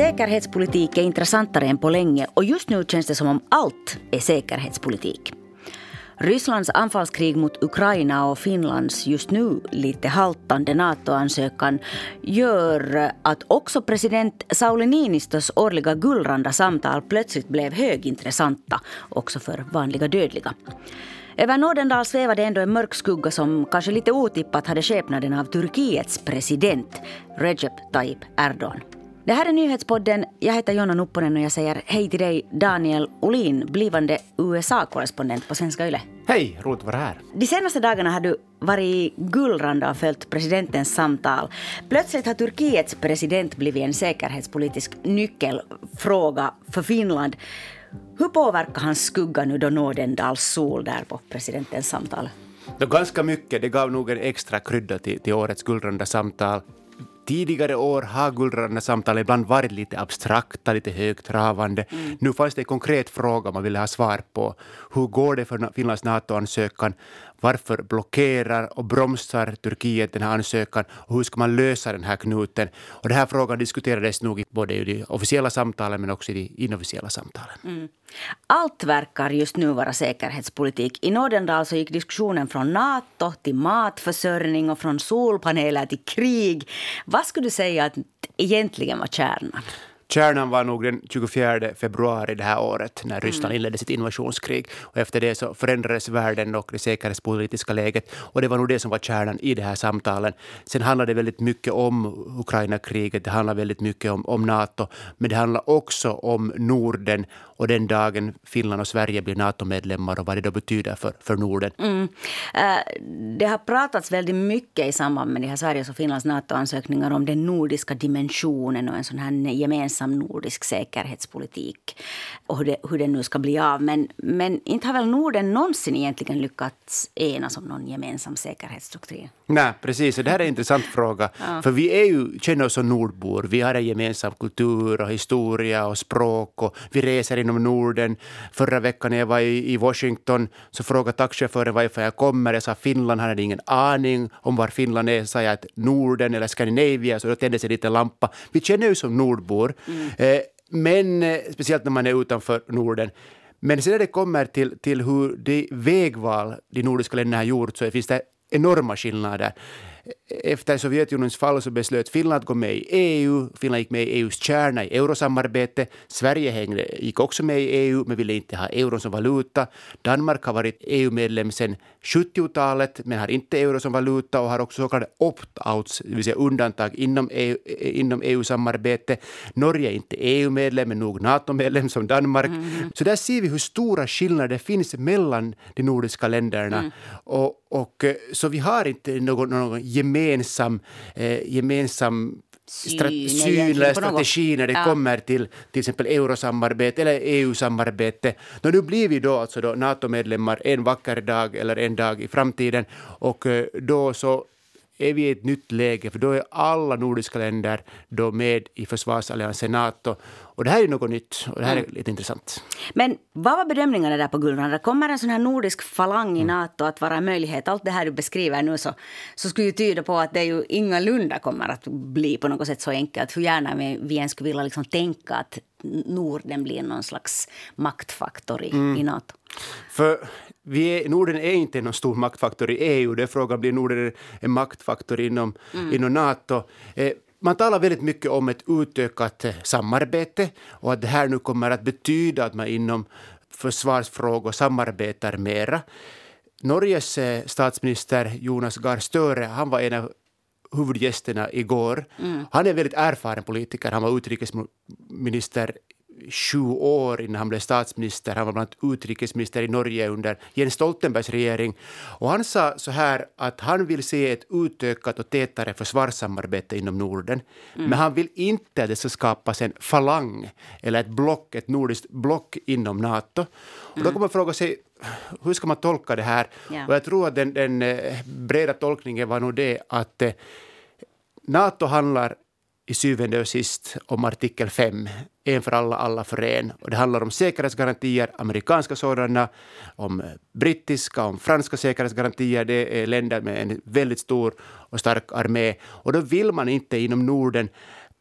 Säkerhetspolitik är intressantare än på länge och just nu känns det som om allt är säkerhetspolitik. Rysslands anfallskrig mot Ukraina och Finlands just nu lite haltande NATO-ansökan gör att också president Sauli Niinistös årliga gullranda samtal plötsligt blev högintressanta också för vanliga dödliga. Över Nordendal svävade ändå en mörk skugga som kanske lite otippat hade skepnaden av Turkiets president Recep Tayyip Erdogan. Det här är nyhetspodden. Jag heter Jonna Nupponen och jag säger hej till dig Daniel Olin, blivande USA-korrespondent på Svenska Yle. Hej, roligt att vara här. De senaste dagarna har du varit gullrande och följt presidentens samtal. Plötsligt har Turkiets president blivit en säkerhetspolitisk nyckelfråga för Finland. Hur påverkar hans skugga nu då Nordendals sol där på presidentens samtal? Det ganska mycket. Det gav nog en extra krydda till, till årets guldrunda samtal. Tidigare år har guldranda samtal ibland varit lite abstrakta, lite högtravande. Mm. Nu fanns det en konkret fråga man ville ha svar på. Hur går det för Finlands NATO-ansökan? Varför blockerar och bromsar Turkiet den här ansökan och hur ska man lösa den här knuten? Och den här frågan diskuterades nog både i de officiella samtalen men också i de inofficiella samtalen. Mm. Allt verkar just nu vara säkerhetspolitik. I Nordendal så gick diskussionen från Nato till matförsörjning och från solpaneler till krig. Vad skulle du säga att egentligen var kärnan? Kärnan var nog den 24 februari det här året när Ryssland mm. inledde sitt invasionskrig. Och efter det så förändrades världen och det säkerhetspolitiska läget. Och det var nog det som var kärnan i de här samtalen. Sen handlade det väldigt mycket om Ukraina-kriget, det handlade väldigt mycket om, om Nato. Men det handlar också om Norden och den dagen Finland och Sverige blir NATO-medlemmar och vad det då betyder för, för Norden. Mm. Uh, det har pratats väldigt mycket i samband med de här Sveriges och Finlands NATO-ansökningar om den nordiska dimensionen och en sån här gemensam nordisk säkerhetspolitik och hur det, hur det nu ska bli av. Men, men inte har väl Norden någonsin egentligen lyckats enas om någon gemensam säkerhetsdoktrin? Nej, precis. Och det här är en intressant fråga. Ja. För vi är ju, känner oss som nordbor. Vi har en gemensam kultur och historia och språk och vi reser inom Norden. Förra veckan när jag var i, Washington så frågade taxichauffören varifrån jag kommer. Jag sa Finland, han hade ingen aning om var Finland är. Så sa jag att Norden eller Skandinavien, så då tändes en liten lampa. Vi känner oss som nordbor. Mm. Eh, men eh, speciellt när man är utanför Norden. Men sen när det kommer till, till hur de vägval de nordiska länderna har gjort så finns det enorma skillnader. Efter Sovjetunionens fall så beslöt Finland att gå med i EU. Finland gick med i EUs kärna i eurosamarbetet. Sverige hängde, gick också med i EU men ville inte ha euron som valuta. Danmark har varit EU-medlem sedan 70-talet men har inte euro som valuta och har också så kallade opt-outs, det vill säga undantag inom, EU, inom EU-samarbetet. Norge är inte EU-medlem men nog NATO-medlem som Danmark. Mm. Så där ser vi hur stora skillnader det finns mellan de nordiska länderna. Mm. Och, och, eh, så vi har inte någon, någon gemensam, eh, gemensam syn, syn eller strategi när det ja. kommer till till exempel eurosamarbete eller EU-samarbete. Nu blir vi då alltså då NATO-medlemmar en vacker dag eller en dag i framtiden och eh, då så är vi i ett nytt läge, för då är alla nordiska länder då med i försvarsalliansen Nato. Och det här är något nytt och det här är mm. lite intressant. Men vad var bedömningarna där på Gullranda? Kommer en sån här nordisk falang i mm. Nato att vara en möjlighet? Allt det här du beskriver nu så, så skulle ju tyda på att det ju ingalunda kommer att bli på något sätt så enkelt. Hur gärna vi än skulle vilja liksom tänka att Norden blir någon slags maktfaktor i, mm. i Nato. För vi är, Norden är inte någon stor maktfaktor i EU. Det är frågan blir Norden en maktfaktor inom, mm. inom Nato. Eh, man talar väldigt mycket om ett utökat eh, samarbete och att det här nu kommer att betyda att man inom försvarsfrågor samarbetar mera. Norges eh, statsminister Jonas Gahr Støre han var en av huvudgästerna igår. Mm. Han är en väldigt erfaren politiker. Han var utrikesminister sju år innan han blev statsminister. Han var bland annat utrikesminister i Norge under Jens Stoltenbergs regering. Och han sa så här att han vill se ett utökat och tätare försvarssamarbete inom Norden. Mm. Men han vill inte att det ska skapas en falang eller ett block, ett nordiskt block inom Nato. Och då mm. kan man fråga sig hur ska man tolka det här? Ja. Och jag tror att den, den eh, breda tolkningen var nog det att eh, Nato handlar i syvende och sist om artikel 5, en för alla, alla för en. Och det handlar om säkerhetsgarantier, amerikanska sådana, om brittiska, om franska säkerhetsgarantier. Det är länder med en väldigt stor och stark armé. Och då vill man inte inom Norden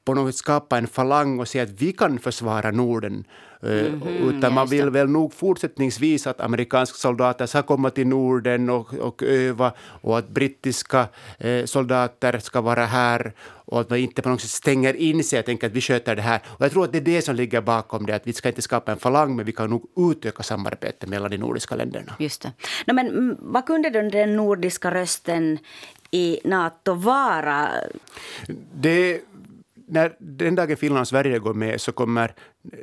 på något sätt skapa en falang och säga att vi kan försvara Norden. Mm -hmm, utan man vill väl nog fortsättningsvis att amerikanska soldater ska komma till Norden och, och öva och att brittiska eh, soldater ska vara här och att man inte på något sätt stänger in sig och tänker att vi sköter det här. Och jag tror att det är det som ligger bakom det, att vi ska inte skapa en falang men vi kan nog utöka samarbetet mellan de nordiska länderna. Just det. No, men mm, vad kunde den nordiska rösten i Nato vara? Det när den dagen Finland och Sverige går med så kommer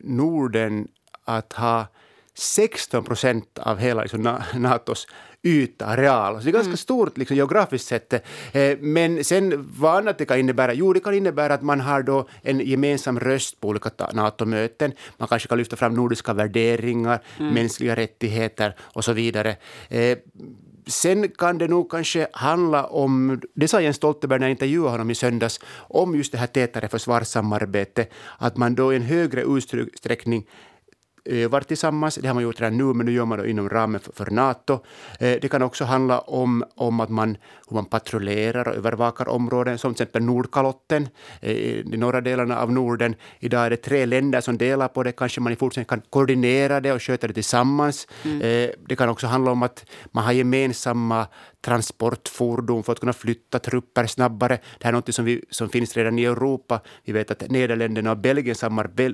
Norden att ha 16 procent av hela liksom, Natos yta, areal. Så det är ganska mm. stort liksom, geografiskt sett. Eh, men sen vad annat det kan innebära? Jo, det kan innebära att man har då en gemensam röst på olika NATO-möten. Man kanske kan lyfta fram nordiska värderingar, mm. mänskliga rättigheter och så vidare. Eh, Sen kan det nog kanske handla om, det sa Jens Stoltenberg när jag intervjuade honom i söndags, om just det här tätare försvarssamarbete, att man då i en högre utsträckning övar tillsammans. Det har man gjort redan nu, men nu gör man det inom ramen för, för Nato. Eh, det kan också handla om, om att man, hur man patrullerar och övervakar områden, som till exempel Nordkalotten, eh, de norra delarna av Norden. Idag är det tre länder som delar på det. Kanske man i fortsättningen kan koordinera det och sköta det tillsammans. Mm. Eh, det kan också handla om att man har gemensamma transportfordon för att kunna flytta trupper snabbare. Det här är något som, vi, som finns redan i Europa. Vi vet att Nederländerna och Belgien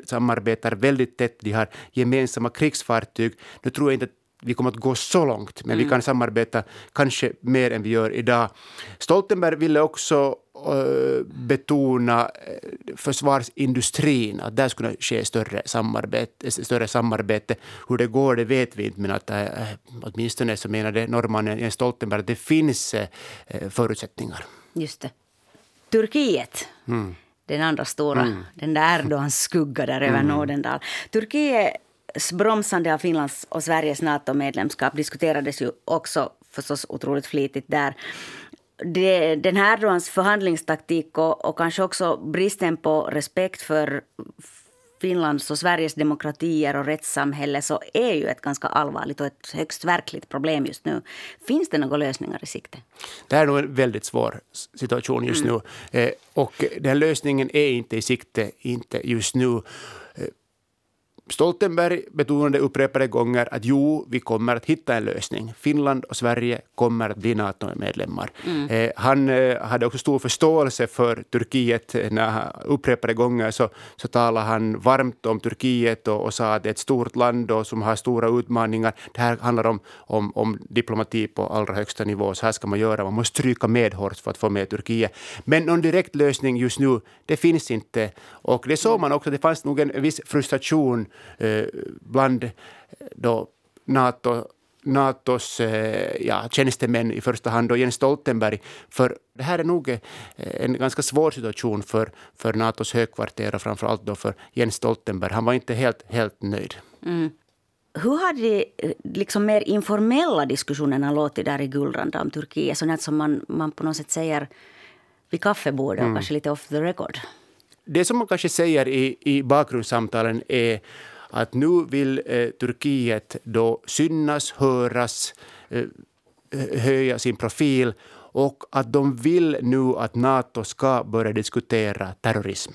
samarbetar väldigt tätt. De har gemensamma krigsfartyg. Nu tror jag inte att vi kommer att gå så långt, men mm. vi kan samarbeta kanske mer än vi gör idag. Stoltenberg ville också uh, betona uh, försvarsindustrin, att där skulle ske större samarbete, större samarbete. Hur det går det vet vi inte, men att, uh, åtminstone så menade norrmannen Jens Stoltenberg att det finns uh, förutsättningar. Just det. Turkiet. Mm den andra stora, mm. den där Erdogans skugga där över mm. Nordendal. Turkiet bromsande av Finlands och Sveriges NATO-medlemskap diskuterades ju också förstås otroligt flitigt där. Det, den här Erdogans förhandlingstaktik och, och kanske också bristen på respekt för Finlands och Sveriges demokratier och rättssamhälle så är ju ett ganska allvarligt och ett högst verkligt problem just nu. Finns det några lösningar i sikte? Det här är nog en väldigt svår situation just mm. nu. Eh, och den lösningen är inte i sikte, inte just nu. Stoltenberg betonade upprepade gånger att jo, vi kommer att hitta en lösning. Finland och Sverige kommer att bli NATO-medlemmar. Mm. Eh, han eh, hade också stor förståelse för Turkiet. När han, upprepade gånger så, så talade han varmt om Turkiet och, och sa att det är ett stort land och som har stora utmaningar. Det här handlar om, om, om diplomati på allra högsta nivå. Så här ska man göra. Man måste stryka med hårt för att få med Turkiet. Men någon direkt lösning just nu, det finns inte. Och det såg man också. Det fanns nog en viss frustration Eh, bland då NATO Natos eh, ja, tjänstemän, i första hand då Jens Stoltenberg. För det här är nog eh, en ganska svår situation för, för Natos högkvarter och framför allt då för Jens Stoltenberg. Han var inte helt, helt nöjd. Mm. Hur har de liksom mer informella diskussionerna låtit där i Gullranda om Turkiet? Sånt som man, man på något sätt säger vid kaffebordet och mm. kanske lite off the record? Det som man kanske säger i, i bakgrundssamtalen är att nu vill eh, Turkiet då synas, höras, eh, höja sin profil och att de vill nu att Nato ska börja diskutera terrorism.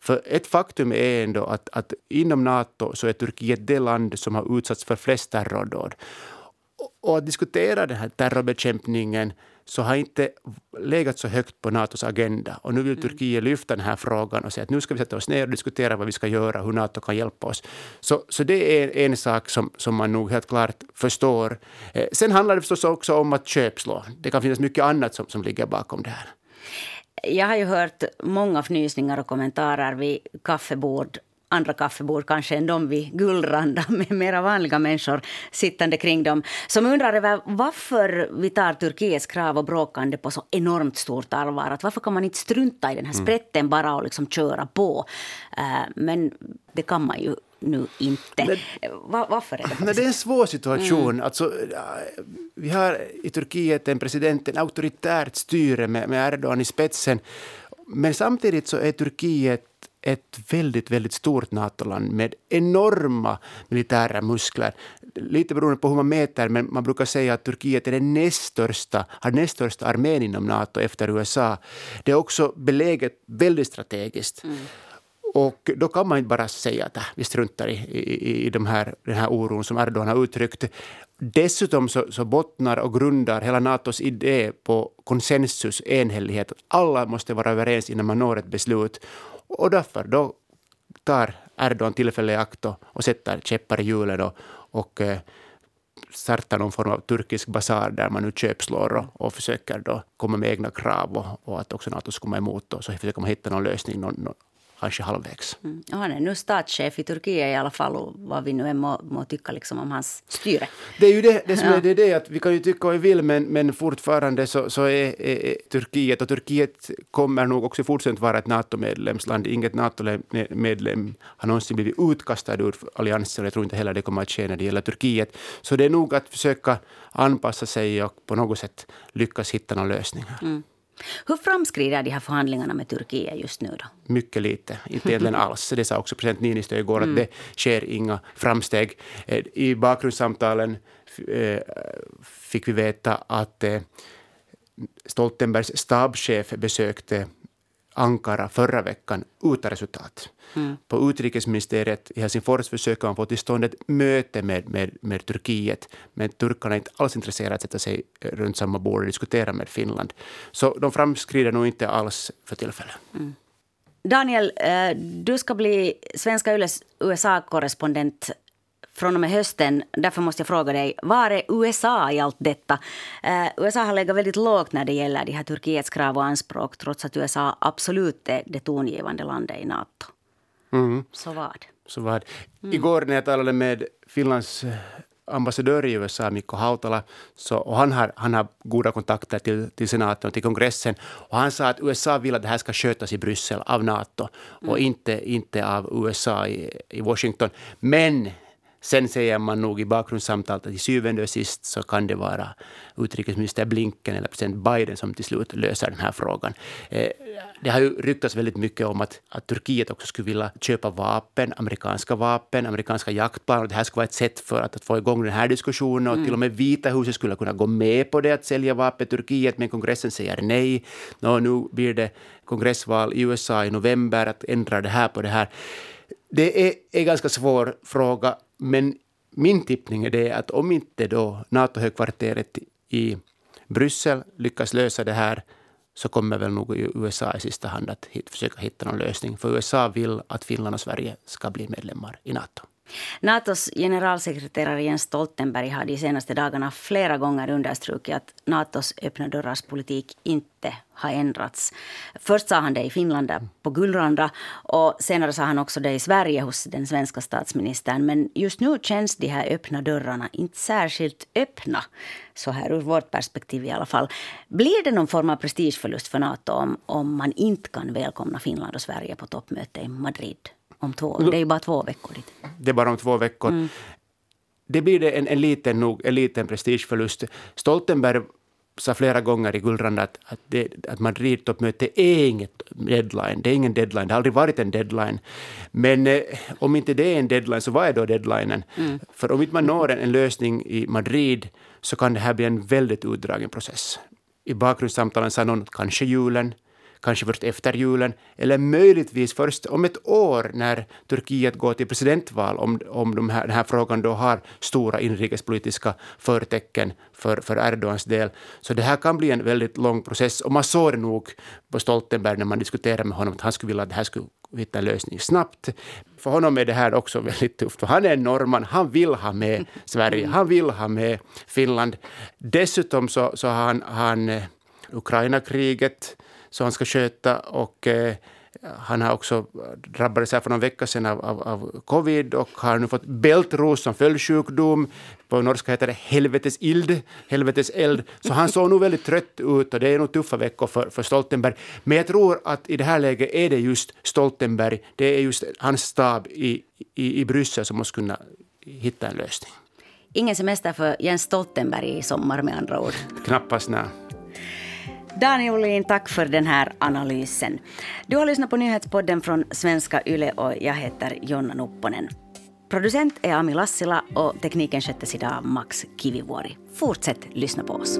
För ett faktum är ändå att, att inom Nato så är Turkiet det land som har utsatts för flest terrordåd. Och att diskutera den här terrorbekämpningen så har inte legat så högt på Natos agenda. Och nu vill mm. Turkiet lyfta den här frågan och säga att nu ska vi sätta oss ner och diskutera vad vi ska göra, hur Nato kan hjälpa oss. Så, så det är en sak som, som man nog helt klart förstår. Eh, sen handlar det förstås också om att köpslå. Det kan finnas mycket annat som, som ligger bakom det här. Jag har ju hört många fnysningar och kommentarer vid kaffebord andra kaffebord kanske än de vid Gullranda med mera vanliga människor sittande kring dem som undrar över varför vi tar Turkiets krav och bråkande på så enormt stort allvar. Att varför kan man inte strunta i den här mm. sprätten bara och liksom köra på? Uh, men det kan man ju nu inte. Men, Var, varför är det men Det är en svår situation. Mm. Alltså, vi har i Turkiet en president, en auktoritärt styre med, med Erdogan i spetsen. Men samtidigt så är Turkiet ett väldigt, väldigt stort NATO-land med enorma militära muskler. Lite beroende på hur man mäter, men man brukar säga att Turkiet är den näst största, har näst största armén inom NATO efter USA. Det är också beläget väldigt strategiskt. Mm. Och då kan man inte bara säga att äh, vi struntar i, i, i de här, den här oron som Erdogan har uttryckt. Dessutom så, så bottnar och grundar hela Natos idé på konsensus, enhällighet. Att alla måste vara överens innan man når ett beslut. Och därför då tar Erdogan tillfället i akt och sätter käppar i hjulen och, och eh, startar någon form av turkisk basar där man nu köpslår och, och försöker då komma med egna krav och, och att också Nato ska komma emot och så försöker man hitta någon lösning, någon, kanske halvvägs. Mm. han är nu statschef i Turkiet i alla fall, vad vi nu än må, må tycka liksom om hans styre. Det är ju det, det som är det, det att vi kan ju tycka vad vi vill, men, men fortfarande så, så är, är, är, Turkiet, och Turkiet kommer nog också fortsättningsvis vara ett NATO-medlemsland. Inget NATO-medlem har någonsin blivit utkastad ur alliansen, och jag tror inte heller det kommer att ske när det gäller Turkiet. Så det är nog att försöka anpassa sig och på något sätt lyckas hitta någon lösning. Mm. Hur framskrider de här förhandlingarna med Turkiet just nu? då? Mycket lite, inte egentligen alls. Det sa också president Niinistö igår, mm. att det sker inga framsteg. Eh, I bakgrundssamtalen eh, fick vi veta att eh, Stoltenbergs stabschef besökte Ankara förra veckan utan resultat. Mm. På utrikesministeriet i Helsingfors försöker man få till stånd ett möte med, med, med Turkiet, men turkarna är inte alls intresserade att sätta sig runt samma bord och diskutera med Finland. Så de framskrider nog inte alls för tillfället. Mm. Daniel, eh, du ska bli Svenska Yles USA-korrespondent från och med hösten. Därför måste jag fråga dig, var är USA i allt detta? Eh, USA har legat väldigt lågt när det gäller de här Turkiets krav och anspråk trots att USA absolut är det tongivande landet i Nato. Mm. Så vad? Så vad? Mm. Igår när jag talade med Finlands eh, ambassadör i USA, Mikko Hautala, så, och han har, han har goda kontakter till, till senaten och till kongressen. Och han sa att USA vill att det här ska skötas i Bryssel av Nato mm. och inte, inte av USA i, i Washington. Men Sen säger man nog i bakgrundssamtalet att i syvende och sist så kan det vara utrikesminister Blinken eller president Biden som till slut löser den här frågan. Eh, det har ju ryktats väldigt mycket om att, att Turkiet också skulle vilja köpa vapen, amerikanska vapen, amerikanska jaktplan. Och det här skulle vara ett sätt för att, att få igång den här diskussionen. Och mm. till och med Vita huset skulle kunna gå med på det, att sälja vapen till Turkiet, men kongressen säger nej. Nå, nu blir det kongressval i USA i november, att ändra det här på det här. Det är en ganska svår fråga, men min tippning är det att om inte då NATO-högkvarteret i Bryssel lyckas lösa det här så kommer väl nog USA i sista hand att hit, försöka hitta någon lösning. För USA vill att Finland och Sverige ska bli medlemmar i NATO. Natos generalsekreterare Jens Stoltenberg har de senaste dagarna flera gånger understrukit att Natos öppna dörrars politik inte har ändrats. Först sa han det i Finland på Gullranda och senare sa han också det i Sverige hos den svenska statsministern. Men just nu känns de här öppna dörrarna inte särskilt öppna, så här ur vårt perspektiv i alla fall. Blir det någon form av prestigeförlust för Nato om, om man inte kan välkomna Finland och Sverige på toppmöte i Madrid? Om två Det är ju bara två veckor dit. Det är bara om två veckor. Mm. Det blir det en, en, liten, nog, en liten prestigeförlust. Stoltenberg sa flera gånger i Gullranda att, att, det, att Madrid-toppmöte är inget deadline. Det är ingen deadline. Det har aldrig varit en deadline. Men eh, om inte det är en deadline, så vad är då deadlinen? Mm. För om inte man når en, en lösning i Madrid så kan det här bli en väldigt utdragen process. I bakgrundssamtalen sa någon kanske julen, kanske först efter julen, eller möjligtvis först om ett år när Turkiet går till presidentval, om, om de här, den här frågan då har stora inrikespolitiska förtecken för, för Erdogans del. Så det här kan bli en väldigt lång process, och man såg det nog på Stoltenberg när man diskuterade med honom, att han skulle vilja att det här skulle hitta en lösning snabbt. För honom är det här också väldigt tufft, för han är en norrman, han vill ha med Sverige, han vill ha med Finland. Dessutom så, så har han, han eh, Ukraina-kriget, som han ska sköta. Och, eh, han har också drabbats här för någon vecka sedan av, av, av covid och har nu fått bältros som följdsjukdom. På norska heter det helvetes ild, helvetes eld. Så han såg nog väldigt trött ut och det är nog tuffa veckor för, för Stoltenberg. Men jag tror att i det här läget är det just Stoltenberg, det är just hans stab i, i, i Bryssel som måste kunna hitta en lösning. Ingen semester för Jens Stoltenberg i sommar med andra ord. Knappast, nej. Daniel Olin, tack för den här analysen. Du har lyssnat på nyhetspodden från Svenska Yle och jag heter Jonna Nupponen. Producent är Ami Lassila och tekniken sköttes idag av Max Kivivuori. Fortsätt lyssna på oss.